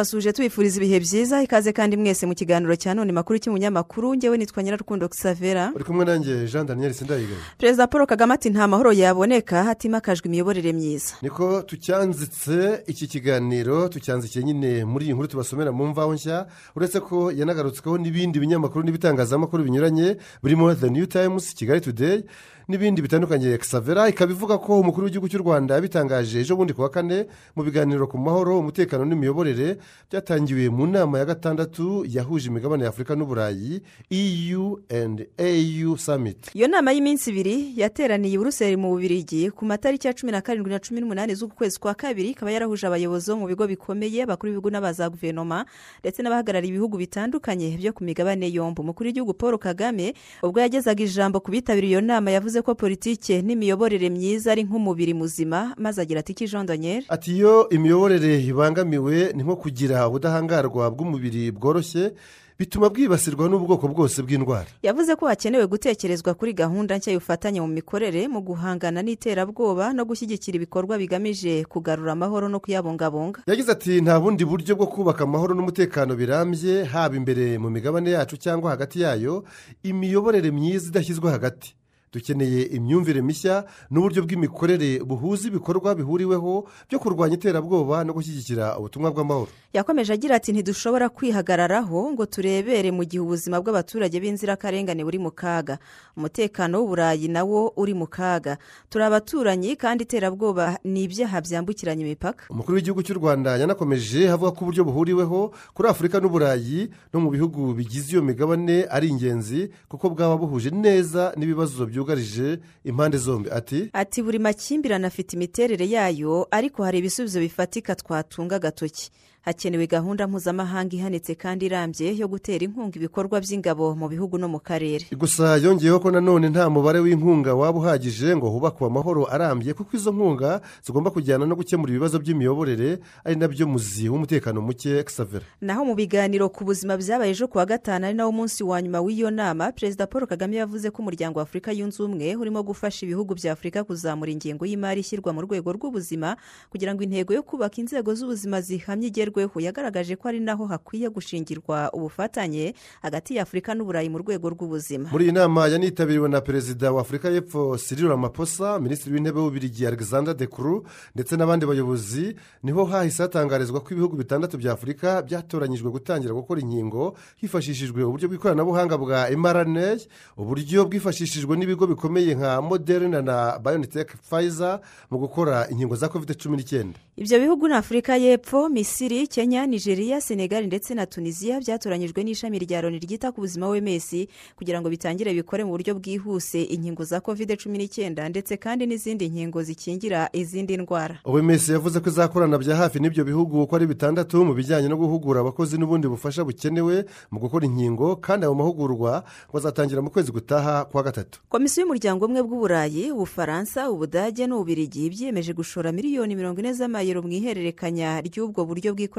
turabasuje tubifuriza ibihe byiza ikaze kandi mwese mu kiganiro cya none makuru cy'umunyamakuru ngewe nitwa nyirarukundo xavera uri kumwe nanjye jean daniel sindayigaye perezida paul kagame ati nta mahoro yaboneka hatimakajwe imiyoborere myiza. Niko tucyanzitse iki kiganiro tucyanzikiye nyine muri iyi nkuru tubasomera mu mvaho nshya uretse ko yanagarutsweho n'ibindi binyamakuru n'ibitangazamakuru binyuranye birimo the new times kigali today n'ibindi bitandukanye. Xavera ikaba ivuga ko umukuru w'igihugu cy'u rwanda yabitangaje ejo bundi ku wa kane mu biganiro ku mahoro umutekano n'imiyoborere byatangiwe mu nama ya gatandatu yahuje imigabane ya afurika n'uburayi eu and au summit. Iyo nama y'iminsi ibiri yateraniye i buruseli mu bubirigi ku matariki ya cumi na karindwi na cumi n'umunani z'uku kwezi kwa kabiri ikaba yarahuje abayobozi bo mu bigo bikomeye abakuru b'ibihugu n'abaza guverinoma ndetse n'abahagarariye ibihugu bitandukanye byo ku migabane yombi. Umukuru w'igihugu paul kagame ubwo yagezaga ijambo ku bitabiriye iyo nama yavuze ko politike n'imiyoborere myiza ari nk'umubiri muzima maze agira ati daniel? Ati iyo imiyoborere ibangamiwe ni nko kugira ubudahangarwa bw'umubiri bworoshye bituma bwibasirwa n'ubwoko bwose bw'indwara. Yavuze ko hakenewe gutekerezwa kuri gahunda nshya y'ubufatanye mu mikorere mu guhangana n'iterabwoba no gushyigikira ibikorwa bigamije kugarura amahoro no kuyabungabunga. Yagize ati nta bundi buryo bwo kubaka amahoro n'umutekano birambye haba imbere mu migabane yacu cyangwa hagati yayo imiyoborere myiza idashyizwe hagati. Dukeneye imyumvire mishya n'uburyo bw'imikorere buhuza ibikorwa bihuriweho byo kurwanya iterabwoba no gushyigikira ubutumwa bw'amahoro. Yakomeje agira ati ntidushobora kwihagararaho ngo turebere mu gihe ubuzima bw'abaturage b'inzirakarengane buri mu kaga. Umutekano w'uburayi nawo uri mu kaga. Turi abaturanyi kandi iterabwoba ni ibyaha byambukiranya imipaka. Umukuru w'igihugu cy'u rwanda yanakomeje avuga ko uburyo buhuriweho kuri afurika n'uburayi no mu bihugu bigize iyo migabane ari ingenzi kuko bwaba buhuje neza n'ibibazo byugarije impande zombi. Ati ati buri makimbirane afite imiterere yayo ariko hari ibisubizo bifatika twatunga agatoki. Hakenewe gahunda mpuzamahanga ihanitse kandi irambye yo gutera inkunga ibikorwa by'ingabo mu bihugu no mu karere. Gusa yongeyeho ko nanone nta mubare w'inkunga waba uhagije ngo hubakwe amahoro arambye kuko izo nkunga zigomba kujyana no gukemura ibibazo by'imiyoborere ari na byo muzi w'umutekano muke xavera naho mu biganiro ku buzima byabaye ejo ku wa gatanu ari nawo munsi wa nyuma w'iyo nama perezida paul kagame yavuze ko umuryango wa afurika yunze ubumwe urimo gufasha ibihugu bya afurika kuzamura ingengo y'imari ishyirwa mu rwego rw'ubuzima kugira ngo intego yo kubaka inzego z'ubuzima zihamye igerweho yagaragaje ko ari naho hakwiye gushingirwa ubufatanye hagati ya afurika n'uburayi mu rwego rw'ubuzima. Muri iyi nama yanitabiriwe na perezida wa afurika y'epfo Cyril Ramaphosa minisitiri w'intebe w'ubirigi alexander de Croo ndetse n'abandi bayobozi ni ho hahise hatangarizwa ko ibihugu bitandatu bya afurika byatoranyijwe gutangira gukora inkingo hifashishijwe uburyo bw'ikoranabuhanga bwa mrna uburyo bwifashishijwe n'ibigo bikomeye nka moderna na biontech pfizer mu gukora inkingo za covid cumi n'icyenda. Ibyo bihugu ni afurika y'epfo misiri kenya nigeria senegali ndetse na tunisiya byatoranyijwe n'ishami rya loni ryita ku buzima w'ms kugira ngo bitangire bikore mu buryo bwihuse. Inkingo za covid cumi n'icyenda ndetse kandi n'izindi nkingo zikingira izindi ndwara. Oms yavuze ko izakorana bya hafi n'ibyo bihugu uko ari bitandatu mu bijyanye no guhugura abakozi n'ubundi bufasha bukenewe mu gukora inkingo kandi ayo mahugurwa ngo azatangira mu kwezi gutaha kwa gatatu. Komisiyo y'umuryango umwe bw'uburayi ubufaransa ubudage n'ububirigi byiyemeje gushora miliyoni mirongo ine z'amayero mu ihererekanya ry'ubwo buryo bw'ikoranabuhanga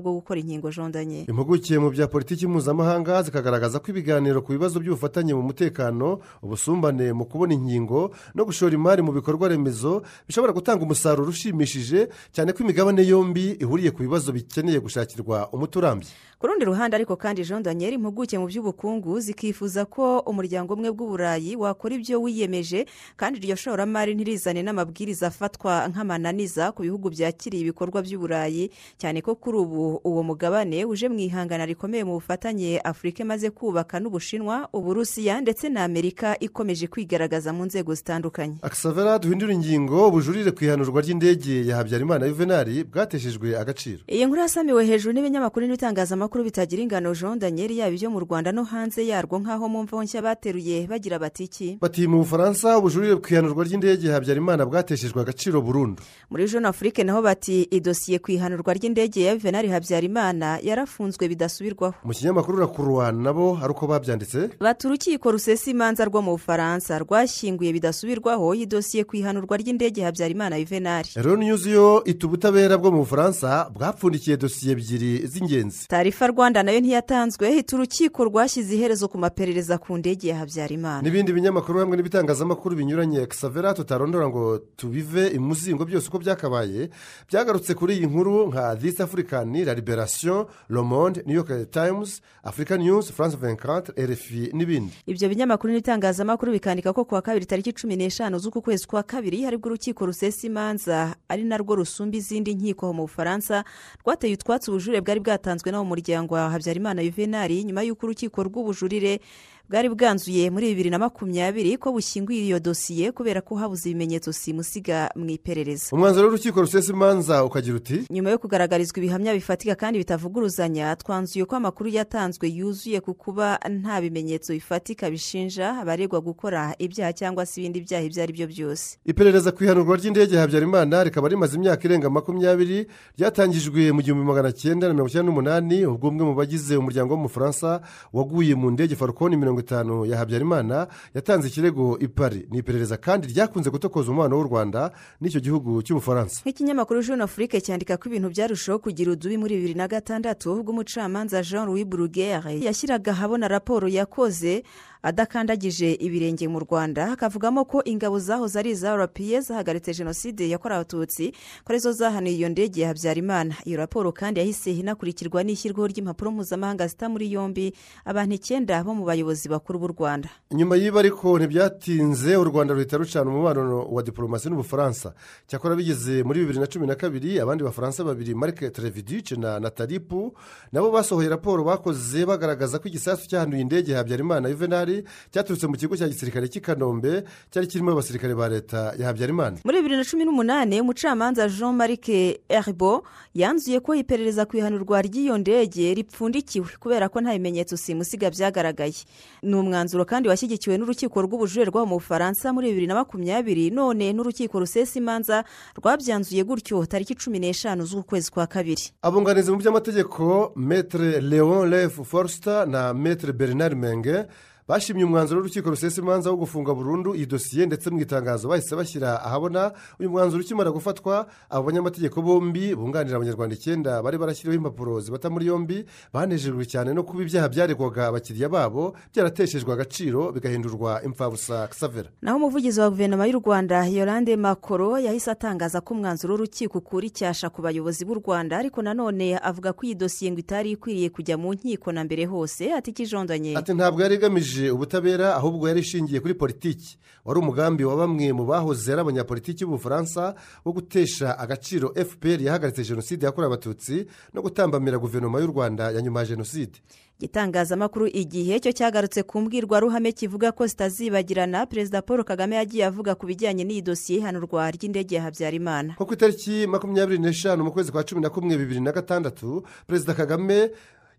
bwo gukora inkingo jondanye impuguke mu bya politiki mpuzamahanga zikagaragaza ko ibiganiro ku bibazo by'ubufatanye mu mutekano ubusumbane mu kubona inkingo no gushora imari mu bikorwa remezo bishobora gutanga umusaruro ushimishije cyane ko imigabane yombi ihuriye ku bibazo bikeneye gushakirwa umuti urambye ku rundi ruhande ariko kandi jean daniel impuguke mu by'ubukungu zikifuza ko umuryango umwe bw'uburayi wakora ibyo wiyemeje kandi iryo shoramari ntirizane n'amabwiriza afatwa nk'amananiza ku bihugu byakiriye ibikorwa by'uburayi cyane ko kuri ubu uwo mugabane uje mu ihangana rikomeye mu bufatanye afurika imaze kubaka n'ubushinwa uburusiya ndetse na amerika ikomeje kwigaragaza mu nzego zitandukanye. Akisavera duhindura ingingo bujurire ku ihanurwa ry'indege ya habyarimana yuvenali bwateshejwe agaciro. Iyi nkuru yasamiwe hejuru n'ibinyamakuru n'ibitangazamakuru bitagira ingano jean daniel yaba ibyo mu rwanda no hanze yarwo nk'aho mu mvo nshya bateruye bagira batiki iki? Bati mu bufaransa ubujurire ku ihanurwa ry'indege habyarimana bwateshejwe agaciro burundu. Muri jeune afrique naho bati idosiye ku ihanurwa ry'indege ya venari habyarimana yarafunzwe bidasubirwaho. Mu kinyamakuru rakuruwa nabo ari uko babyanditse? Bati urukiko rusesa imanza rwo mu bufaransa rwashyinguye bidasubirwaho idosiye ku ihanurwa ry'indege habyarimana yuvenali. Rero yo ita ubutabera bwo mu bufaransa bwapfundikiye dosiye ebyiri z'ingenzi. Tarifa rwanda na yo ntiyatanzwe hita urukiko rwashyize iherezo ku maperereza ku ndege ya habyarimana. N'ibindi binyamakuru hamwe n'ibitangazamakuru binyuranye kisavera tutarondora ngo tubive imuzingo byose uko byakabaye byagarutse kuri iyi nkuru nka this african la liberation le monde new york times africa news france 24 rfi n'ibindi. Ibyo binyamakuru n'ibitangazamakuru bikandika ko kuwa kabiri tariki cumi n'eshanu z'uku kwezi kwa kabiri haribwo urukiko rusesa imanza ari narwo rusumba izindi nkiko mu bufaransa rwateye utwatsi ubujurire bwari bwatanzwe mu muryango wa habyarimana yuvenali nyuma y'uko urukiko rw'ubujurire bwari bwanzuye muri bibiri na makumyabiri ko bushyinguye iyo dosiye kubera ko habuze ibimenyetso simusiga mu iperereza. Umwanzuro w'urukiko rusesa imanza ukagira uti nyuma yo kugaragarizwa ibihamya bifatika kandi bitavuguruzanya twanzuye ko amakuru yatanzwe yuzuye ku kuba nta bimenyetso bifatika bishinja abaregwa gukora ibyaha cyangwa se ibindi byaha ibyo ari byo byose. Iperereza ku ihanurwa ry'indege habyarimana rikaba rimaze imyaka irenga makumyabiri ryatangijwe mu gihumbi magana cyenda na mirongo icyenda n'umunani ubwo umwe mu bagize umuryango w'umufaransa waguye mu ndege farukoni mirongo itanu ya habyarimana yatanze ikirego i Paris. Ni iperereza kandi ryakunze gutokoza umubano w'u rwanda n'icyo gihugu cy'ubufaransa. Nk'ikinyamakuru jeune afrique cyandika ko ibintu byarushaho kugira udubi muri bibiri na gatandatu ubwo umucamanza jean louis burugere yashyiraga ahabona raporo yakoze adakandagije ibirenge mu rwanda akavugamo ko ingabo zahoze ari iza rapiye zahagaritse jenoside yakorewe abatutsi ko ari zo zahanuye iyo ndege ya habyarimana. Iyo raporo kandi yahise inakurikirwa n'ishyirwaho ry'impapuro mpuzamahanga zita muri yombi abantu icyenda bo mu bayobozi bakuru b'u rwanda. Nyuma y'ibi ariko ntibyatinze u rwanda ruhita rucana umubano wa diporomasi n'ubufaransa. Cyakora bigeze muri bibiri na cumi na kabiri abandi bafaransa babiri marike televidice na natalipu nabo basohoye raporo bakoze bagaragaza ko igisasu cyahanuye indege ya habyarimana yuvenali cyaturutse mu kigo cya gisirikare cy'i kanombe cyari kirimo abasirikare ba leta ya habyarimana. Muri bibiri na cumi n'umunani umucamanza jean marike eribo yanzuye ko iperereza ku ihanurwa ry'iyo ndege ripfundikiwe kubera ko nta bimenyetso simusiga byagaragaye. Ni umwanzuro kandi washyigikiwe n'urukiko rw'ubujurire rwo mu bufaransa muri bibiri na makumyabiri none n'urukiko rusesa imanza rwabyanzuye gutyo tariki cumi n'eshanu z'ukwezi kwa kabiri. Abunganizi mu by'amategeko metere leon lefu forsita na metere bernard menge bashimye umwanzuro w'urukiko rusesa imanza wo gufunga burundu iyi dosiye ndetse mu itangazo bahise bashyira ahabona uyu mwanzuro ukimara gufatwa abo banyamategeko bombi bunganira abanyarwanda icyenda bari barashyiriweho impapuro zibata muri yombi banejejwe cyane no kuba ibyaha byaregwaga abakiriya babo byarateshejwe agaciro bigahindurwa imfabusa savera naho umuvugizi wa guverinoma y'u rwanda yorande makoro yahise atangaza ko umwanzuro w'urukiko ukura icyasha ku bayobozi b'u rwanda ariko nanone avuga ko iyi dosiye ngo itari ikwiriye kujya mu nkiko na mbere hose. Ati ikijondanye. Ati ntabwo yari igamije ubutabera ahubwo yari ishingiye kuri politiki. Wari umugambi wa bamwe mu bahoze ari abanyapolitiki b'ubufaransa wo gutesha agaciro fpr yahagaritse jenoside yakorewe abatutsi no gutambamira guverinoma y'u rwanda ya nyuma ya jenoside. Igitangazamakuru igihe cyo cyagarutse ku mbwirwaruhame kivuga ko zitazibagirana perezida paul kagame yagiye avuga ku bijyanye n'iyi dosiye ihanurwa ry'indege ya habyarimana. Nko ku itariki makumyabiri n'eshanu mu kwezi kwa cumi na kumwe bibiri na gatandatu perezida kagame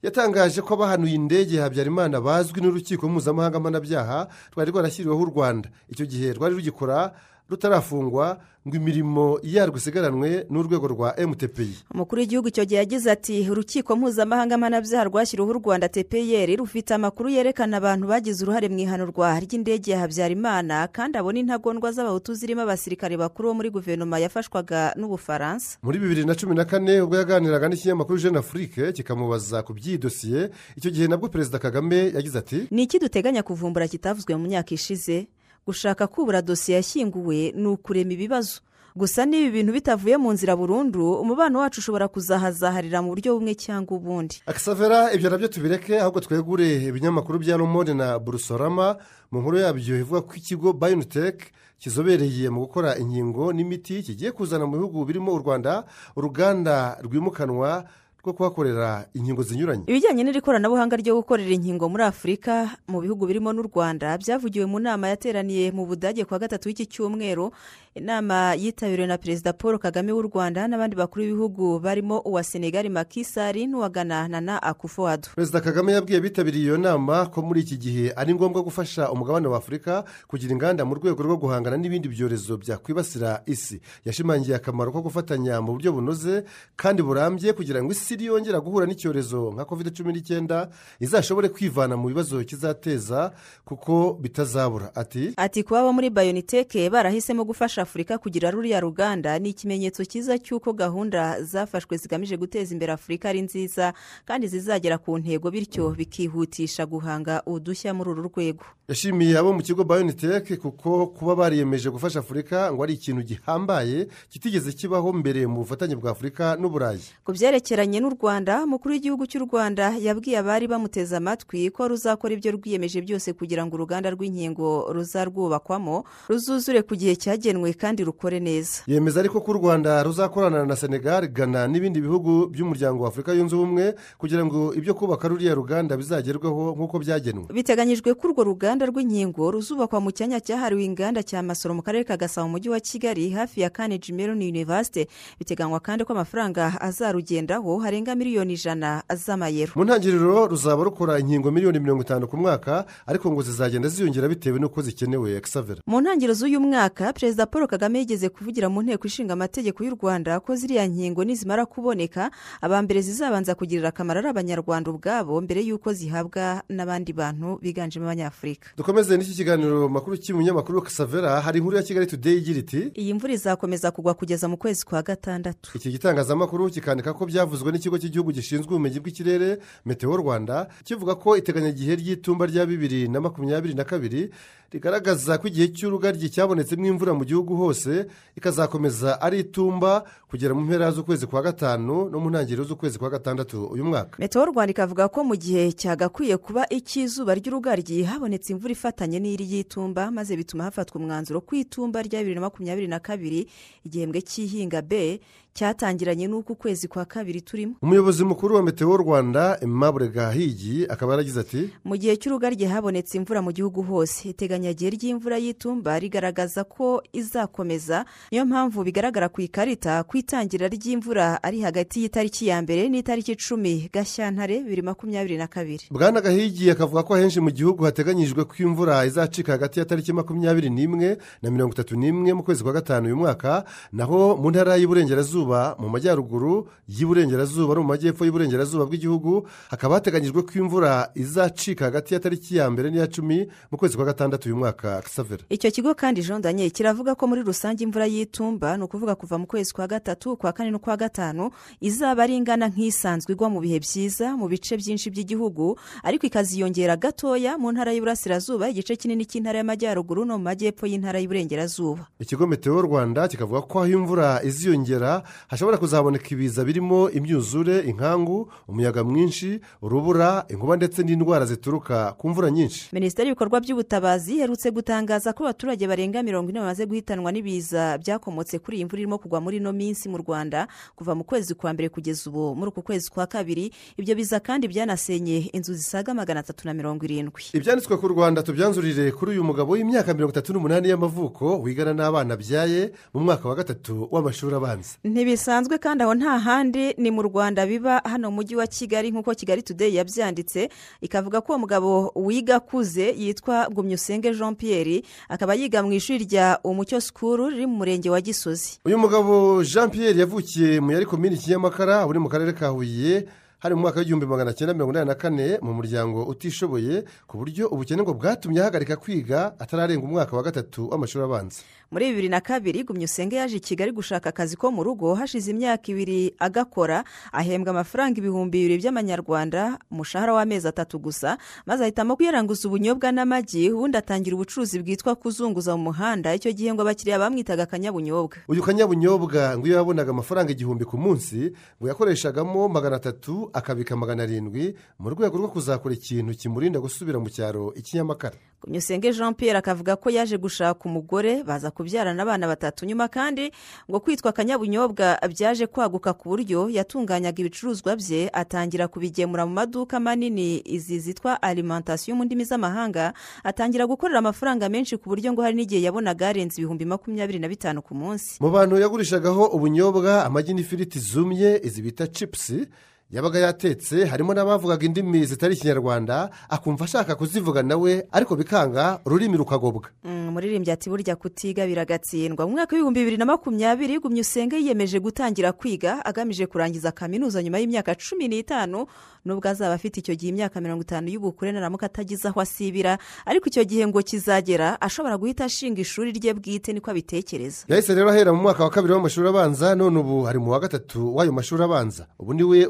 yatangaje ko abahanuye indege ya habyarimana bazwi n'urukiko mpuzamahanga mpanabyaha rwari rwarashyiriweho u rwanda. Icyo gihe rwari rugikora rutarafungwa ngo imirimo yarwo isigaranwe n'urwego rwa emuteperi umukuru w'igihugu icyo gihe yagize ati urukiko mpuzamahanga mpanabyaha rwashyiriweho u rwanda tpr rufite amakuru yerekana abantu bagize uruhare mu ihanurwa ry'indege ya habyarimana kandi abona intagondwa z'abahutu zirimo abasirikare bakuru bo muri guverinoma yafashwaga n'ubufaransa. Muri bibiri na cumi na kane ubwo yaganiraga n'ikinyamakuru jeune afurike kikamubaza ku by'iyi dosiye icyo gihe nabwo perezida kagame yagize ati ni iki duteganya kuvumbura kitavuzwe mu myaka ishize? Gushaka kubura dosiye yashyinguwe ni ukurema ibibazo. Gusa niba ibintu bitavuye mu nzira burundu umubano wacu ushobora kuzahazaharira mu buryo bumwe cyangwa ubundi. Akisavera ibyo na byo tubireke ahubwo twegure ibinyamakuru bya romode na burusorama. Mu nkuru yabyo ivuga ko ikigo bayoniteke kizobereye mu gukora inkingo n'imiti kigiye kuzana mu bihugu birimo u rwanda uruganda rwimukanwa rwo kuhakorera inkingo zinyuranye. Ibijyanye n'iri koranabuhanga ryo gukorera inkingo muri afurika mu bihugu birimo n'u rwanda byavugiwe mu nama yateraniye mu budage kuwa gatatu w'iki cyumweru. Inama yitabiriwe na perezida paul kagame w'u rwanda n'abandi bakuru b'ibihugu barimo uwa senegali makisari n'uwa ghana nana akufuwado perezida kagame yabwiye abitabiriye iyo nama ko muri iki gihe ari ngombwa gufasha umugabane wa afurika kugira inganda mu rwego rwo guhangana n'ibindi byorezo byakwibasira isi. Yashimangiye akamaro ko gufatanya mu buryo bunoze kandi burambye kugira ngo isi yongera guhura n'icyorezo nka covid cumi n'icyenda izashobore kwivana mu bibazo kizateza kuko bitazabura. Ati ati kuba abo muri bayoniteke barahisemo gufasha afurika kugira ruriya ruganda ni ikimenyetso cyiza cy'uko gahunda zafashwe zigamije guteza imbere afurika ari nziza kandi zizagera ku ntego bityo bikihutisha guhanga udushya muri uru rwego. Yashimiye abo mu kigo bayoniteke kuko kuba bariyemeje gufasha afurika ngo ari ikintu gihambaye kitigeze kibaho mbere mu bufatanye bwa afurika n'uburayi ku byerekeranye n'u rwanda umukuru w'igihugu cy'u rwanda yabwiye abari bamuteze amatwi ko ruzakora ibyo rwiyemeje byose kugira ngo uruganda rw'inkingo ruzarwubakwamo ruzuzure ku gihe cyagenwe kandi rukore neza. Yemeza ariko ko u rwanda ruzakorana na senegal ghana n'ibindi bihugu by'umuryango wa afurika yunze ubumwe kugira ngo ibyo kubaka ruriya ruganda bizagerweho nk'uko byagenwe. Biteganyijwe ko urwo ruganda rw'inkingo ruzubakwa mu cyanya cyahariwe inganda cya masoro mu karere ka gasabo mu mujyi wa kigali hafi ya kaneji meroni yunivasite biteganywa kandi ko amafaranga azarugendaho harenga miliyoni ijana z'amayero. Mu ntangiriro ruzaba rukora inkingo miliyoni mirongo itanu ku mwaka ariko ngo zizagenda ziyongera bitewe n'uko zikenewe ekisavera mu ntangiriro z'uyu mwaka perezida paul kagame yigeze kuvugira mu nteko ishinga amategeko y'u rwanda ko ziriya nkingo nizimara kuboneka abambere zizabanza kugirira akamaro ari abanyarwanda ubwabo mbere y'uko zihabwa n'abandi bantu biganjemo abanyafurika. Dukomeze n'iki kiganiro makuru cy'umunyamakuru kasavera hari inkuru ya kigali today igira iti iyi mvura izakomeza kugwa kugeza mu kwezi kwa gatandatu. iki gitangazamakuru kikandika ko byavuzwe n'ikigo cy'igihugu gishinzwe ubumenyi bw'ikirere meteo rwanda kivuga ko iteganyagihe ry'itumba rya bibiri na makumyabiri na kabiri rigaragaza ko igihe cy'urugaryi cyabonetsemo imvura mu gihugu hose ikazakomeza ari itumba kugera mu mpera z'ukwezi kwa gatanu no mu ntangiriro z'ukwezi kwa gatandatu uyu mwaka. Meteo rwanda ikavuga ko mu gihe cyagakwiye kuba icy'izuba ry'urugaryi habonetse imvura ifatanye n'iri y'itumba maze bituma hafatwa umwanzuro ko itumba rya bibiri na makumyabiri na kabiri igihembwe cy'ihinga b cyatangiranye n'uko ukwezi kwa kabiri turimo. Umuyobozi mukuru wa meteo rwanda emabure gahigi akaba yaragize ati mu gihe cy'urugaryi habonetse imvura mu gihugu hose. Iteganyagihe ry'imvura y'itumba rigaragaza ko izakomeza. Niyo mpamvu bigaragara ku ikarita ku itangira ry'imvura ari hagati y'itariki ya mbere n'itariki icumi gashyantare bibiri makumyabiri na kabiri. Bwana gahigi akavuga ko ahenshi mu gihugu hateganyijwe ko imvura izacika hagati ya tariki makumyabiri n'imwe na mirongo itatu n'imwe mu kwezi kwa gatanu uyu mwaka naho mu ntara y'iburengerazuba mu majyaruguru y'iburengerazuba no mu majyepfo y'iburengerazuba bw'igihugu hakaba hateganyijwe ko imvura izacika hagati ya tariki ya mbere n'iya cumi mu kwezi kwa gatandatu uyu mwaka. Kisavera icyo kigo kandi jondanye kiravuga ko muri rusange imvura y'itumba ni ukuvuga kuva mu kwezi kwa gatatu kwa kane n'ukwa gatanu izaba ari ingana nk'isanzwe igwa mu bihe byiza mu bice byinshi by'igihugu. Ariko ikaziyongera gatoya mu ntara y'iburasirazuba igice kinini cy'intara y'amajyaruguru no mu majyepfo y'intara y'iburengerazuba. Ikigo meteo rwanda kikavuga ko aho imvura iziyongera hashobora kuzaboneka ibiza birimo imyuzure inkangu umuyaga mwinshi urubura inkuba ndetse n'indwara zituruka ku mvura nyinshi. Minisiteri y'ibikorwa by'ubutabazi iherutse gutangaza ko abaturage barenga mirongo ine bamaze guhitanwa n'ibiza byakomotse kuri iyi mvura irimo kugwa muri ino minsi mu rwanda kuva mu kwezi kwa mbere kugeza ubu. Muri uku kwezi kwa kabiri ibyo biza kandi byanasenye inzu zisaga magana atatu na mirongo irindwi. Ibyanditswe ku rwanda tubyanzurire kuri uyu mugabo w'imyaka mirongo itatu n'umunani y'amavuko wigana n'abana abyaye mu mwaka wa gatatu w'amashuri abanza. Ntibisanzwe kandi aho nta handi ni mu rwanda biba hano mu mujyi wa kigali nk'uko kigali today yabyanditse. Ikavuga ko uwo mugabo wiga akuze yitwa gumyusenge jean pierre akaba yiga mu ishuri rya umucyo sikuru riri mu murenge wa gisozi. Uyu mugabo jean pierre yavukiye mu yari komini kinyamakara uri mu karere ka huye hari mu mwaka w'igihumbi magana cyenda mirongo inani na kane mu muryango utishoboye ku buryo ubukene ngo bwatumye ahagarika kwiga atararenga umwaka wa gatatu w'amashuri abanza. Muri bibiri na kabiri gumyusenge yaje i kigali gushaka akazi ko mu rugo hashize imyaka ibiri agakora ahembwa amafaranga ibihumbi bibiri by'amanyarwanda umushahara w'amezi atatu gusa maze ahitamo kuyaranguza ubunyobwa n'amagi ubundi atangira ubucuruzi bwitwa kuzunguza mu muhanda icyo gihe ngo abakiriya bamwitaga akanyabunyobwa uyu kanyabunyobwa ngo iyo yabonaga amafaranga igihumbi ku munsi ngo yakoreshagamo magana atatu akabika magana arindwi mu rwego rwo kuzakora ikintu kimurinda gusubira mu cyaro ikinyamakara gumyusenge jean pierre akavuga ko yaje gushaka umugore baza kubyarana abana batatu. Nyuma kandi ngo kwitwa akanyabunyobwa byaje kwaguka ku buryo yatunganyaga ibicuruzwa bye atangira kubigemura mu maduka manini. Izi zitwa alimantasiyo mu ndimi z'amahanga atangira gukorera amafaranga menshi ku buryo ngo hari n'igihe yabonaga yarenze ibihumbi makumyabiri na bitanu ku munsi. Mu bantu yagurishagaho ubunyobwa amagi n'ifiriti zumye izi bita cipusi yabaga yatetse harimo n'abavugaga indimi zitari ikinyarwanda akumva ashaka kuzivuga nawe ariko bikanga ururimi rukagobwa. Mm, umuririmbyi ati burya kutiga biragatsindwa. Mu mwaka w'ibihumbi bibiri na makumyabiri gumya usenge yiyemeje gutangira kwiga agamije kurangiza kaminuza nyuma y'imyaka cumi n'itanu nubwo azaba afite icyo gihe imyaka mirongo itanu y'ubukure naramuka atagize aho asibira. Ariko icyo gihe ngo kizagera ashobora guhita ashinga ishuri rye bwite niko abitekereza. Yahise rero ahera mu mwaka wa kabiri w'amashuri abanza none ubu ari mu wa gatatu w'ayo mashuri abanza. Ubu ni we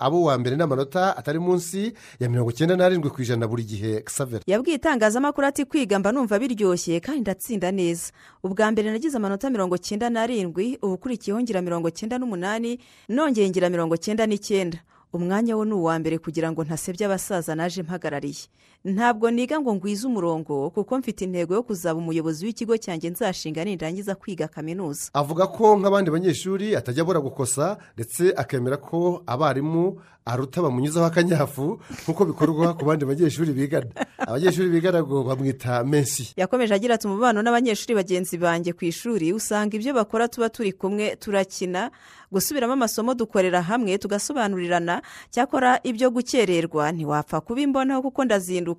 abo uwa mbere n'amanota atari munsi ya mirongo icyenda n'arindwi ku ijana buri gihe xaver yabwiye itangazamakuru ati kwiga mba numva biryoshye kandi ndatsinda neza. Ubwa mbere nagize amanota mirongo cyenda n'arindwi ubukurikiyeho ngira mirongo cyenda n'umunani nongeye ngira mirongo cyenda n'icyenda. Umwanya wo ni uwa mbere kugira ngo ntasebye abasaza naje mpagarariye. Ntabwo niga ngo ngwize umurongo kuko mfite intego yo kuzaba umuyobozi w'ikigo cyanjye nzashinga nindangiza kwiga kaminuza. Avuga ko nk'abandi banyeshuri atajya abura gukosa ndetse akemera ko abarimu aruta bamunyuzaho akanyafu nk'uko bikorwa ku bandi banyeshuri bigana. Abanyeshuri bigana ngo bamwita mensi yakomeje agira ati umubano n'abanyeshuri bagenzi banjye ku ishuri usanga ibyo bakora tuba turi kumwe turakina gusubiramo amasomo dukorera hamwe tugasobanurirana. Cyakora ibyo gukererwa ntiwapfa kubimbonaho kuko ndazinduka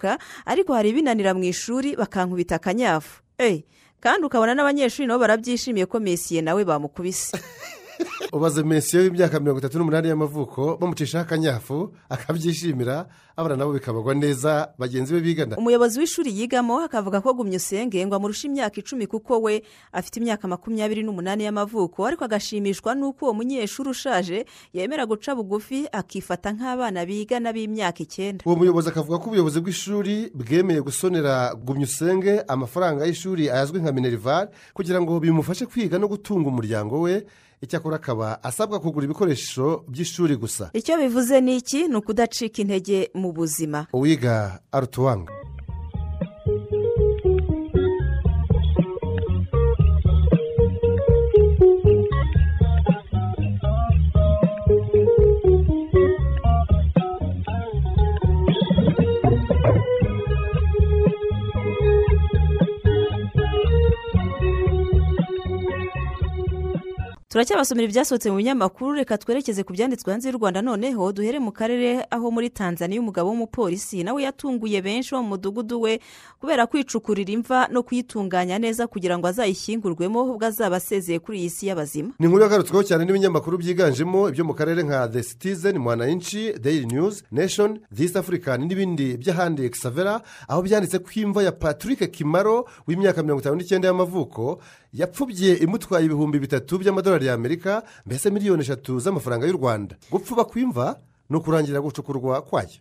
ariko hari ibinanira mu ishuri bakankubita akanyafu. Kandi ukabona n'abanyeshuri nabo barabyishimiye ko mesiye nawe bamukubise. ubaze mesiyo y'imyaka mirongo itatu n'umunani y'amavuko bamucishaho akanyafu akabyishimira abana nabo bikabagwa neza bagenzi be bigana. Umuyobozi w'ishuri yigamo akavuga ko gumya usenge ngo amurushe imyaka icumi kuko we afite imyaka makumyabiri n'umunani y'amavuko ariko agashimishwa n'uko uwo munyeshuri ushaje yemera guca bugufi akifata nk'abana bigana b'imyaka icyenda. Uwo muyobozi akavuga ko ubuyobozi bw'ishuri bwemeye gusonera gumya usenge amafaranga y'ishuri ayazwi nka minerivare kugira ngo bimufashe kwiga no gutunga umuryango we icyakora akaba asabwa kugura ibikoresho by'ishuri gusa. Icyo bivuze ni iki? Ni ukudacika intege mu buzima. Uwiga arutuwanga turacyabasomera ibyasohotse mu binyamakuru reka twerekeze ku byanditswe hanze y'u rwanda. Noneho duhere mu karere aho muri tanzania umugabo w'umupolisi nawe yatunguye benshi bo mu mudugudu we kubera kwicukurira imva no kuyitunganya neza kugira ngo azayishyingurwemo ubwo azaba asezeye kuri iyi si y'abazima. Ni inkuru yagarutsweho cyane n'ibinyamakuru byiganjemo ibyo mu karere nka the citizen mwananchi daily news nation this african n'ibindi by'ahandi. Xavera aho byanditse ko imva ya patrick kimaro w'imyaka mirongo itanu n'icyenda y'amavuko yapfubye imutwaye ibihumbi bitatu by'amadolari y'amerika mbese miliyoni eshatu z'amafaranga y'u rwanda. Gupfuba kw'imva ni ukurangira gucukurwa kwayo.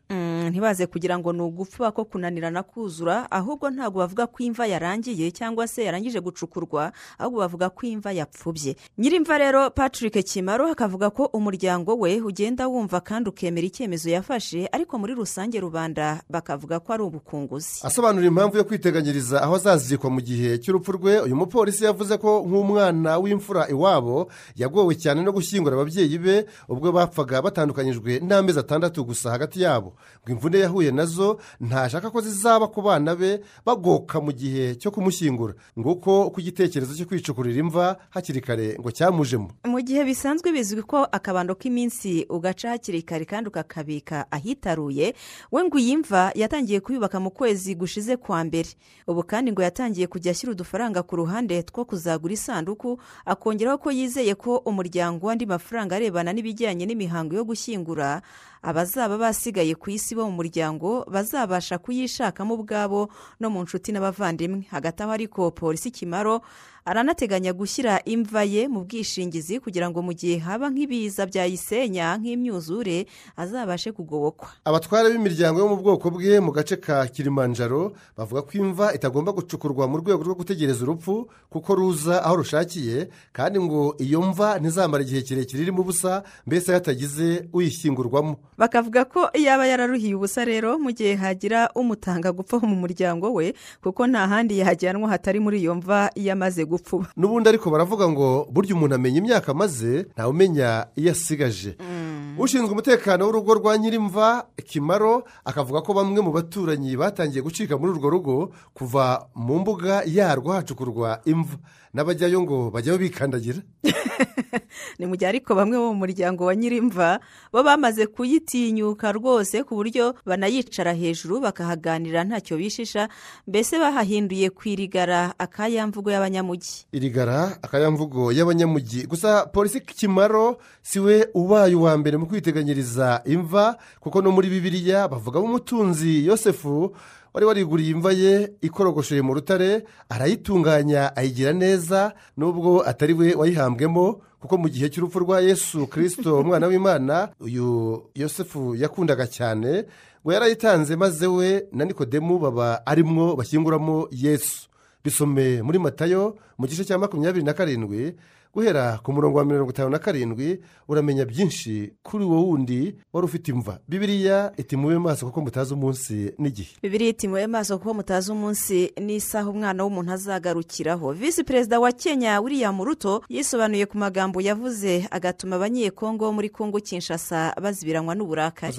Ntibaze kugira ngo ni ugupfa ko kunanirana kuzura ahubwo ntabwo bavuga ko imva yarangiye cyangwa se yarangije gucukurwa ahubwo bavuga ko imva yapfubye. Nyir'imva rero patrick kimaro akavuga ko umuryango we ugenda wumva kandi ukemera icyemezo yafashe ariko muri rusange rubanda bakavuga ko ari ubukunguzi. Asobanura impamvu yo kwiteganyiriza aho azazikwa mu gihe cy'urupfu rwe uyu mupolisi yavuze ko nk'umwana w'imfura iwabo yagowe cyane no gushyingura ababyeyi be ubwo bapfaga batandukanyijwe n'amezi atandatu gusa hagati yabo. Ngo imvune yahuye na zo ntashaka ko zizaba ku bana be bagoka mu gihe cyo kumushyingura. Nguko ku gitekerezo cyo kwicukurira imva hakiri kare ngo cyamujemo. Mu gihe bisanzwe bizwi ko akabando k'iminsi ugaca hakiri kare kandi ukakabika ahitaruye we ngo iyi mva yatangiye kuyubaka mu kwezi gushize kwa mbere. Ubu kandi ngo yatangiye kujya ashyira udufaranga ku ruhande two kuzagura isanduku akongeraho ko yizeye ko umuryango w'andi mafaranga arebana n'ibijyanye n'imihango yo gushyingura abazaba basigaye ku isi bo mu muryango bazabasha kuyishakamo ubwabo no mu nshuti n'abavandimwe. Hagati aho ariko polisi kimaro aranateganya gushyira imva ye mu bwishingizi kugira ngo mu gihe haba nk'ibiza byayisenya nk'imyuzure azabashe kugobokwa. Abatwara b'imiryango yo mu bwoko bwe mu gace ka kirimanjaro bavuga ko imva itagomba gucukurwa mu rwego rwo gutegereza urupfu kuko ruza aho rushakiye kandi ngo iyo mva ntizamara igihe kirekire irimo ubusa mbese hatagize uyishyingurwamo. Bakavuga ko yaba yararuhiye ubusa rero mu gihe hagira umutanga gupfa mu muryango we kuko nta handi yajyanwa hatari muri iyo mva yamaze gupfuba n'ubundi ariko baravuga ngo burya umuntu amenya imyaka amaze ntawe umenya iyo asigaje. Ushinzwe umutekano w'urugo rwa nyirimva kimaro akavuga ko bamwe mu baturanyi batangiye gucika muri urwo rugo kuva mu mbuga yarwo hacukurwa imva n'abajyayo ngo bajyayo bikandagira? Ni mu gihe ariko bamwe bo mu muryango wa nyirimva bo bamaze kuyitinyuka rwose ku buryo banayicara hejuru bakahaganira ntacyo bishisha mbese bahahinduye ku irigara akayamvugo y'abanyamujyi irigara akayamvugo y'abanyamujyi gusa polisi kimaro si we ubaye uwa mbere mu kwiteganyiriza imva kuko no muri bibiliya bavugamo umutunzi yosefu wari wariguriye imva ye ikorogosheye mu rutare arayitunganya ayigira neza nubwo atari we wayihambwemo kuko mu gihe cy'urupfu rwa yesu kirisito umwana w'imana uyu yosefu yakundaga cyane ngo yarayitanze maze we na nikodemu baba arimwo bashyinguramo yesu. Bisome muri matayo mu gice cya makumyabiri na karindwi guhera ku murongo wa mirongo itanu na karindwi uramenya byinshi kuri wowe wundi wari ufite imva. Bibiriya iti mube maso kuko mutazi umunsi n'igihe. Bibiri iti mube maso kuko mutazi umunsi n'isaha umwana w'umuntu azagarukiraho. Visi perezida wa kenya william ruto yisobanuye ku magambo yavuze agatuma abanyekongo muri kongo kinshasa bazibiranywa n'uburakari.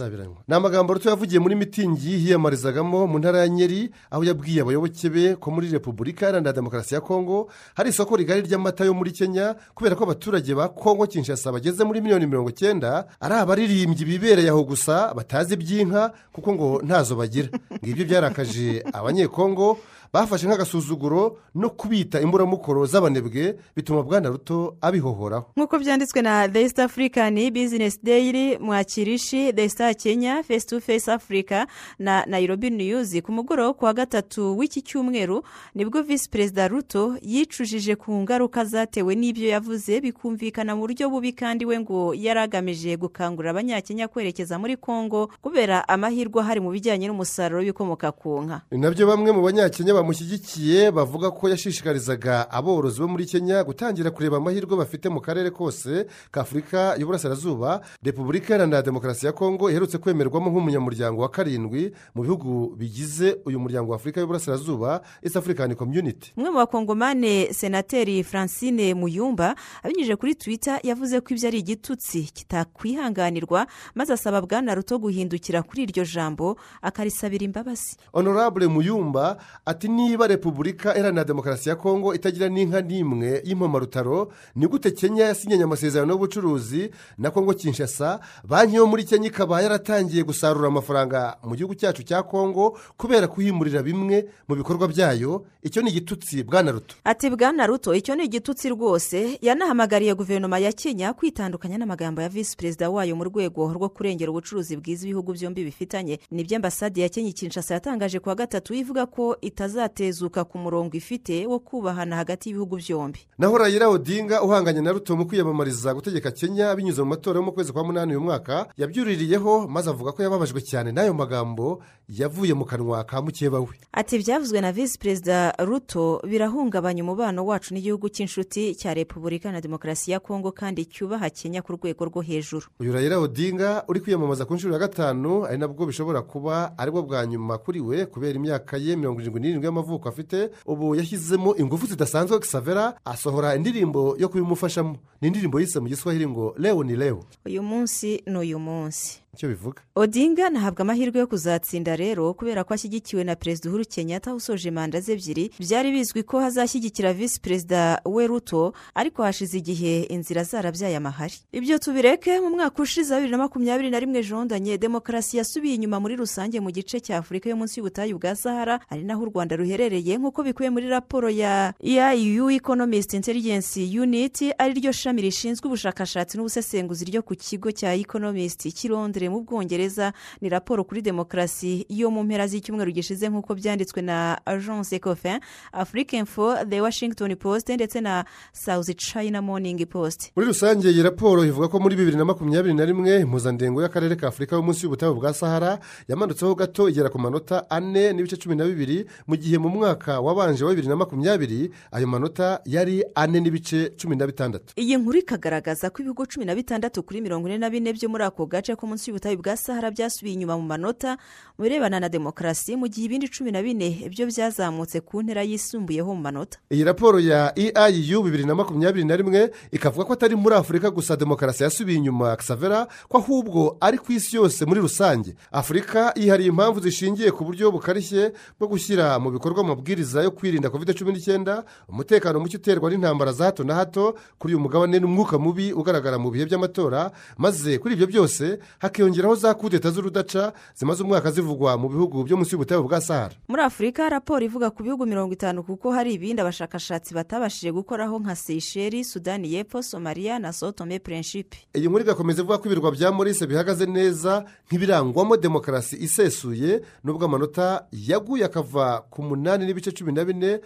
Ni amagambo ruto yavugiye muri mitingi yiyamarizagamo mu ntara ya nyeri aho yabwiye abayoboke be ko muri repubulika iharanira demokarasi ya kongo hari isoko rigari ry'amata yo muri kenya kubera ko abaturage ba kongo kinshasa bageze muri miliyoni mirongo icyenda ari abaririmbyi bibereye aho gusa batazi iby'inka kuko ngo ntazo bagira. Ngibyo byarakaje abanyekongo bafashe nk'agasuzuguro no kubita imburamukoro z'abanebwe bituma bwana ruto abihohoraho. Nk'uko byanditswe na the east african business daily mwakirishi the star kenya face to face africa na nairobi news. Ku mugoroba ku wa gatatu w'iki cyumweru ni bwo visi perezida ruto yicujije ku ngaruka zatewe n'ibyo yavuze bikumvikana mu buryo bubi kandi we ngo yari agamije gukangurira abanyakenya kwerekeza muri kongo kubera amahirwe ahari mu bijyanye n'umusaruro w'ibikomoka ku nka. Ni na byo bamwe mu banyakenya bamushyigikiye bavuga ko yashishikarizaga aborozi bo muri kenya gutangira kureba amahirwe bafite mu karere kose ka afurika y'uburasirazuba repubulika iharanira demokarasi ya kongo iherutse kwemerwamo nk'umunyamuryango wa karindwi mu bihugu bigize uyu muryango wa afurika y'uburasirazuba east african community. Umwe mu bakongomane senateri francine muyumba abinyujije kuri twitter yavuze ko ibyo ari igitutsi kitakwihanganirwa maze asaba bwana ruto guhindukira kuri iryo jambo akarisabira imbabazi. Honorable muyumba ati niba repubulika iharanira demokarasi ya kongo itagira n'inka n'imwe y'impomarutaro ni gute kenya yasinyanye amasezerano y'ubucuruzi na kongo kinshasa? Banki yo muri kenya ikaba yaratangiye gusarura amafaranga mu gihugu cyacu cya kongo kubera kuhimurira bimwe mu bikorwa byayo. Icyo ni igitutsi bwana ruto. Ati bwana ruto icyo ni igitutsi rwose. Yanahamagariye guverinoma ya kenya kwitandukanya n'amagambo ya visi perezida wayo mu rwego rwo kurengera ubucuruzi bwiza ibihugu byombi bifitanye. Nibyo ambasade ya kenya kinshasa yatangaje ku wa gatatu ivuga ko itazatezuka ku murongo ifite wo kubahana hagati y'ibihugu byombi. Naho rayira odinga uhanganye na ruto mu kwiyamamariza gutegeka kenya binyuze mu matora yo mu kwezi kwa munani uyu mwaka yabyuririyeho maze avuga ko yababajwe cyane n'ayo magambo yavuye mu kanwa ka mukeba we ati ibyavuzwe na visi perezida ruto birahungabanya umubano wacu n'igihugu cy'inshuti cya repubulika na demokarasi ya kongo kandi cyubaha kenya ku rwego rwo hejuru. Uyu rayira odinga uri kwiyamamaza ku nshuro ya gatanu ari nabwo bishobora kuba ari bwo bwa nyuma kuri we kubera imyaka ye mirongo irindwi n'irindwi y'amavuko afite ubu yashyizemo ingufu zidasanzwe savera asohora indirimbo yo kubimufashamo ni indirimbo yise mu giswahili ngo lewo ni lewo uyu munsi ni uyu munsi. Icyo bivuga? Odinga ntahabwa amahirwe yo kuzatsinda rero kubera ko ashyigikiwe na perezida uhuru kenyatta usoje manda ze ebyiri. Byari bizwi ko hazashyigikira visi perezida we ruto ariko hashize igihe inzira zarabyaye amahari. Ibyo tubireke mu mwaka ushize wa bibiri na makumyabiri na rimwe jondanye demokarasi yasubiye inyuma muri rusange mu gice cya afurika yo munsi y'ubutayu bwa sahara ari naho u rwanda ruherereye nk'uko bikubiye muri raporo ya iu economist intelligence unit ari ryo shami rishinzwe ubushakashatsi n'ubusesenguzi ryo ku kigo cya economist cy'irondere mu bwongereza ni raporo kuri demokarasi yo mu mpera z'icyumweru gishize nk'uko byanditswe na agence ecofin afrique info the washington post ndetse na south china morning post. Muri rusange iyi raporo ivuga ko muri bibiri na makumyabiri na rimwe impuzandengo y'akarere ka afurika yo munsi y'ubutayu bwa sahara yamanutseho gato igera ku manota ane n'ibice cumi na bibiri mu gihe mu mwaka wabanje wa bibiri na makumyabiri ayo manota yari ane n'ibice cumi na bitandatu. Iyi nkuru ikagaragaza ko ibihugu cumi na bitandatu kuri mirongo ine na bine byo muri ako gace ko munsi y'ubutayu bwa sahara byasubiye inyuma mu manota mu birebana na demokarasi mu gihe ibindi cumi na bine byo byazamutse ku ntera yisumbuyeho mu manota. Iyi raporo ya eiu bibiri na makumyabiri na rimwe ikavuga ko atari muri afurika gusa demokarasi yasubiye inyuma savera ko ahubwo ari ku isi yose muri rusange. Afurika yihariye impamvu zishingiye ku buryo bukarishye bwo gushyira mu bikorwa amabwiriza yo kwirinda covid cumi n'icyenda umutekano muke uterwa n'intambara za hato na hato kuri uyu mugabane n'umwuka mubi ugaragara mu bihe by'amatora maze kuri ibyo byose hakiyongeraho za kudeta z'urudaca zimaze umwaka zivugwa mu bihugu byo munsi y'ubutayu bwa sahara. Muri afurika raporo ivuga ku bihugu mirongo itanu kuko hari ibindi abashakashatsi batabashije gukoraho nka seyisheri sudani y'epfo somaliya na sotome purenshipi iyi nkuru igakomeza ivuga ko ibirwa bya morise bihagaze neza nk'ibirangwamo demokarasi isesuye nubwo amanota yaguye akava ku munani n'ibice cumi na bine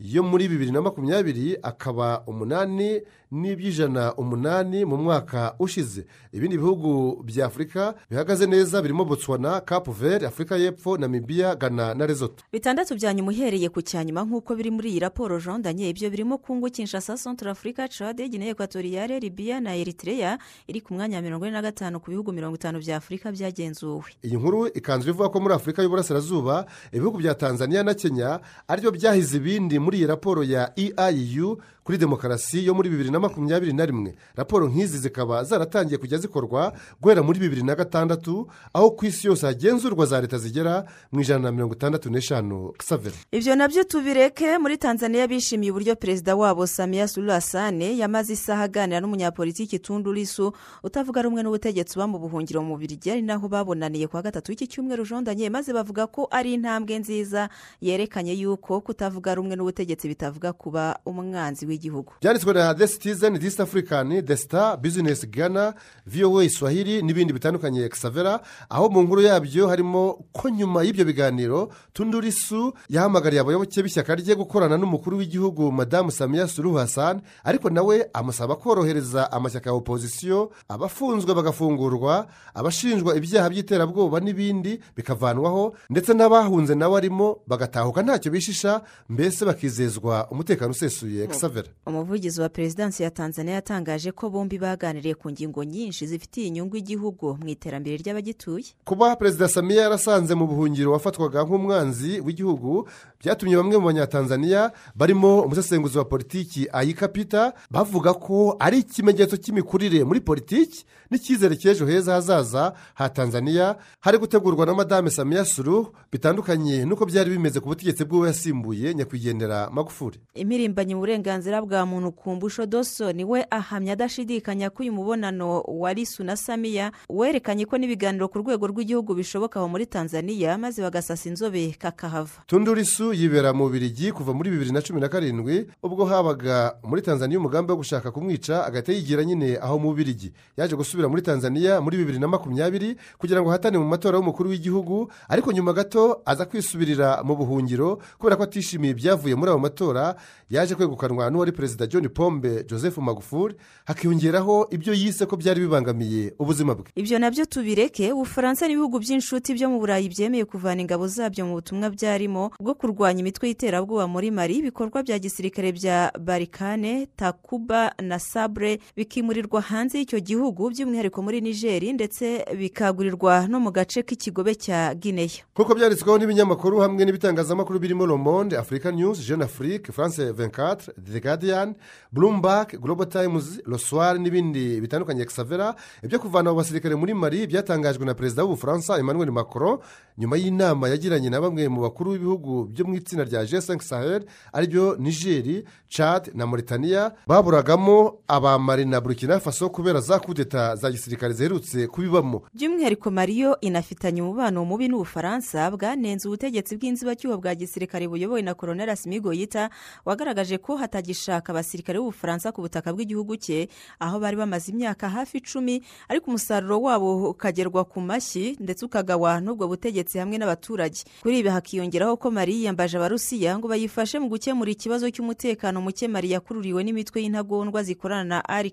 yo muri bibiri na makumyabiri akaba umunani n'iby'ijana umunani mu mwaka ushize. Ibindi bihugu bya afurika bihagaze neza birimo botswana kapu veri afurika y'epfo namibiya gana na rezoto bitandatu bya nyuma uhereye ku cya nyuma nk'uko biri muri iyi raporo jondanye ibyo birimo kungu kinshasa centre afurika cade guinea ekwatoriyare libiya na eritrea iri ku mwanya wa mirongo ine na gatanu ku bihugu mirongo itanu bya afurika byagenzuwe. Iyi nkuru ikanzwe ivuga ko muri afurika y'uburasirazuba ibihugu bya tanzania na kenya ari byo byahize ibindi muri iyi raporo ya eiu kuri demokarasi yo muri bibiri na makumyabiri na rimwe raporo nk'izi zikaba zaratangiye kujya zikorwa guhera muri bibiri na gatandatu aho ku isi yose hagenzurwa za leta zigera mu ijana na mirongo itandatu n'eshanu. Savera ibyo na byo tubireke muri tanzania bishimiye uburyo perezida wabo samiya suru hasane yamaze isaha aganira n'umunyapolitiki tundu risu utavuga rumwe n'ubutegetsi uba mu buhungiro mu birigi ari naho babonaniye kuwa gatatu w'iki cyumweru jondanye maze bavuga ko ari intambwe nziza yerekanye yuko kutavuga rumwe n'ubutegetsi bitavuga kuba umwanzi w'igihugu. Byanditswe na the citizen this african the star business ghana voa swahili n'ibindi bitandukanye savera aho mu nkuru yabyo harimo ko nyuma y'ibyo biganiro tundurisu yahamagariye abayoboke b'ishyaka rye gukorana n'umukuru w'igihugu madamu samiya suruhu hassan ariko nawe amusaba korohereza amashyaka ya opozisiyo abafunzwe bagafungurwa abashinjwa ibyaha by'iterabwoba n'ibindi bikavanwaho ndetse n'abahunze nawe arimo bagatahuka. Ntacyo bishisha mbese bakizezwa umutekano usesuye savera umuvugizi wa perezidansi ya tanzania yatangaje ko bombi baganiriye ku ngingo nyinshi zifitiye inyungu igihugu mu iterambere ry'abagituye. Kuba perezida samiya yarasanze mu buhungiro wafatwaga nk'umwanzi w'igihugu byatumye bamwe mu banyatanzaniya barimo umusesenguzi wa politiki ayika pita bavuga ko ari ikimenyetso cy'imikurire muri politiki n'icyizere cy'ejo heza hazaza ha tanzania. Hari gutegurwa na madame samiya suru bitandukanye n'uko byari bimeze ku butegetsi bw'uwo yasimbuye nyakwigendera magufuri impirimbanyi mu burenganzira bwa muntu ku mbusho doso ni we ahamya adashidikanya ko uyu mubonano wa risu na samiya werekanye ko n'ibiganiro ku rwego rw'igihugu bishoboka aho muri tanzania maze bagasasa inzobe kakahava. Tundurisu yibera mu birigi kuva muri bibiri na cumi na karindwi ubwo habaga muri tanzania umugambi wo gushaka kumwica agahita yigira nyine aho mu birigi. Yaje gusubira muri tanzania muri bibiri na makumyabiri kugira ngo ahatane mu matora y'umukuru w'igihugu ariko nyuma gato aza kwisubirira mu buhungiro kubera ko atishimiye ibyavuye muri ayo matora yaje kwegukanwa n'uwari perezida john pombe joseph magufuri hakiyongeraho ibyo yise ko byari bibangamiye ubuzima bwe. Ibyo na byo tubireke ubufaransa n'ibihugu by'inshuti byo mu burayi byemeye kuvana ingabo zabyo mu butumwa byarimo bwo kurwanya imitwe y'iterabwoba muri mari ibikorwa bya gisirikare bya barikane takuba na sabre bikimurirwa hanze y'icyo gihugu by'umwihariko muri nigeri ndetse bikagurirwa no mu gace k'ikigobe cya gineya kuko byanditsweho n'ibinyamakuru hamwe n'ibitangazamakuru birimo le monde africa news jeune afrique france 24 guardian bloomberg global times roswari n'ibindi bitandukanye. Savera ibyo kuvana abo basirikare muri mari byatangajwe na perezida w'ubufaransa emmanuel macron nyuma y'inama yagiranye na bamwe mu bakuru b'ibihugu byo mu itsinda rya g5 sahel ari byo nigeri chad na mauritania baburagamo abamari na burkina faso kubera za kudeta za gisirikare ziherutse kubibamo. By'umwihariko mariyo inafitanye umubano mubi n'ubufaransa bwanenze ubutegetsi bw'inzibacyuho bwa gisirikare buyobowe na koroneli asimigo yita wagaragaje ko hatagishaka abasirikare b'ubufaransa ku butaka bw'igihugu cye aho bari bamaze imyaka hafi icumi ariko umusaruro wabo ukagerwa ku mashyi ndetse ukagawa n'ubwo butegetsi hamwe n'abaturage. Kuri ibi hakiyongeraho ko mari yiyambaje abarusiya ngo bayifashe mu gukemura ikibazo cy'umutekano muke mari yakururiwe n'imitwe y'intagondwa zikorana na al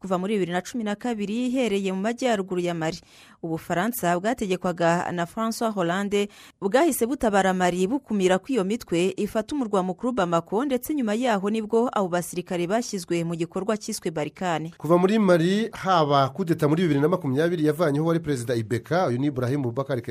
kuva muri bibiri na cumi na kabiri ihereye mu majyaruguru ya mari ubufaransa bwategekwaga na francois hollande bwahise butabara mari bukumira ko iyo mitwe ifata umurwa mukuru bamako ndetse nyuma yaho aho ni bwo abo basirikare bashyizwe mu gikorwa cyiswe barikane kuva muri mari haba kudeta muri bibiri na makumyabiri yavanyeho wari perezida ibeka uyu ni ibrahim bubakari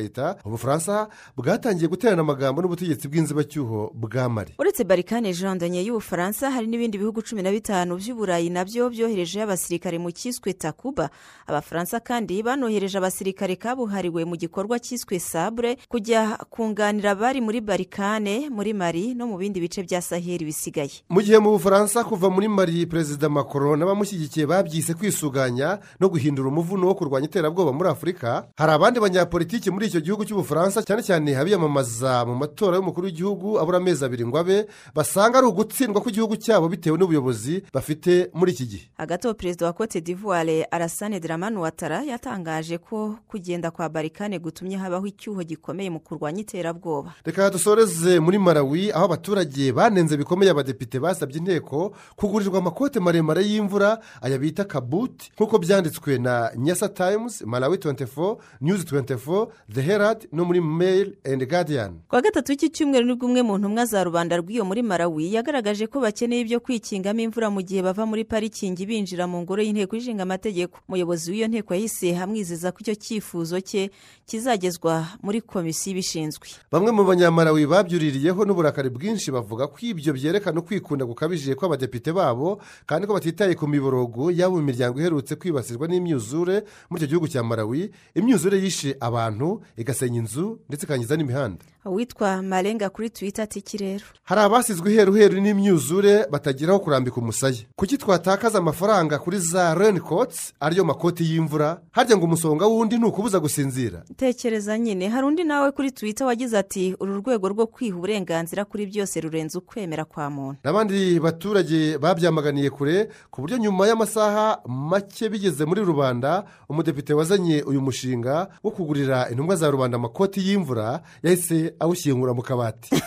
ubufaransa bwatangiye guterana amagambo n'ubutegetsi bw'inzibacyuho bwa mari uretse barikane jandanye y'ubufaransa hari n'ibindi bihugu cumi na bitanu by'uburayi na byo byoherejeho abasirikare mu cyiswe takuba. Abafaransa kandi banohereje abasirikare kabuhariwe mu gikorwa cyiswe sabure kujya kunganira abari muri barikane muri mari no mu bindi bice bya saheli bisigaye. Mu gihe mu bufaransa kuva muri mari perezida macron n'abamushyigikiye babyise kwisuganya no guhindura umuvuno wo kurwanya iterabwoba muri afurika hari abandi banyapolitiki muri icyo gihugu cy'ubufaransa cyane cyane abiyamamaza mu matora y'umukuru w'igihugu abura amezi abiri ngo abe basanga ari ugutsindwa kw'igihugu cyabo bitewe n'ubuyobozi bafite muri iki gihe. Hagati aho perezida wa cote d'ivoire arasane dramani watara yatangaje ko kugenda kwa barikane gutumye habaho icyuho gikomeye mu kurwanya iterabwoba. Reka dusoreze muri marawi aho abaturage banenze bikomeye abadepite basabye inteko kugurirwa amakote maremare y'imvura aya bita kabuti. Nk'uko byanditswe na nyasa tayimuzi marawi 24 nyuzi 24 the herald no muri mail and guardian. Kuwa gatatu w'iki cyumweru ni bwo umwe mu ntumwa za rubanda rw'iyo muri marawi yagaragaje ko bakeneye ibyo kwikingamo imvura mu gihe bava muri parikingi binjira mu ngoro y'inteko ishinga amategeko. Umuyobozi w'iyo nteko yahise amwizeza ko icyo cyifuzo cye kizagezwa muri komisiyo ibishinzwe. Bamwe mu banyamarawi babyuririyeho n'uburakari bwinshi bavuga ko ibyo byerekana ukwikunda gukabije kw'abadepite babo kandi ko batitaye ku miborogo yaba mu miryango iherutse kwibasirwa n'imyuzure. Muri icyo gihugu cya marawi imyuzure yishe abantu igasenya inzu ndetse ikangiza n'imihanda. Uwitwa marenga kuri twita ati iki rero hari abasizwe iheruheru n'imyuzure batageraho kurambika umusaya. Kuki twatakaza amafaranga kuri za renikotsi ariyo makoti y'imvura. Harya ngo umusonga w'undi ntukubuza gusinzira. Tekereza nyine. Hari undi nawe kuri twita wagize ati uru rwego rwo kwiha uburenganzira kuri byose rurenze ukwemera kwa muntu. N'abandi baturage babyamaganiye kure ku buryo nyuma y'amasaha make bigeze muri rubanda umudepite wazanye uyu mushinga wo kugurira intumwa za rubanda amakoti y'imvura yahise awushyingura mu kabati.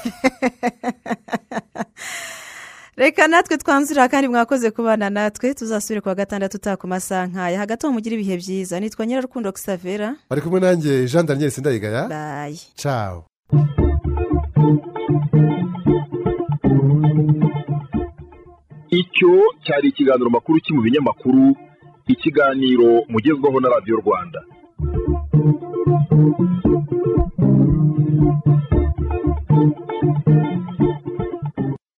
Reka natwe twanzura kandi mwakoze kubana natwe tuzasubire kuwa gatandatu utaha ku masaha nk'aya. Hagati aho mugire ibihe byiza. Nitwa nyirarukundo gisavera bari kumwe nanjye jean daniel sindayigaya. Bayi cawo icyo cyari ikiganiro makuru ki mu binyamakuru ikiganiro mugezwaho na radiyo rwanda. Thank you.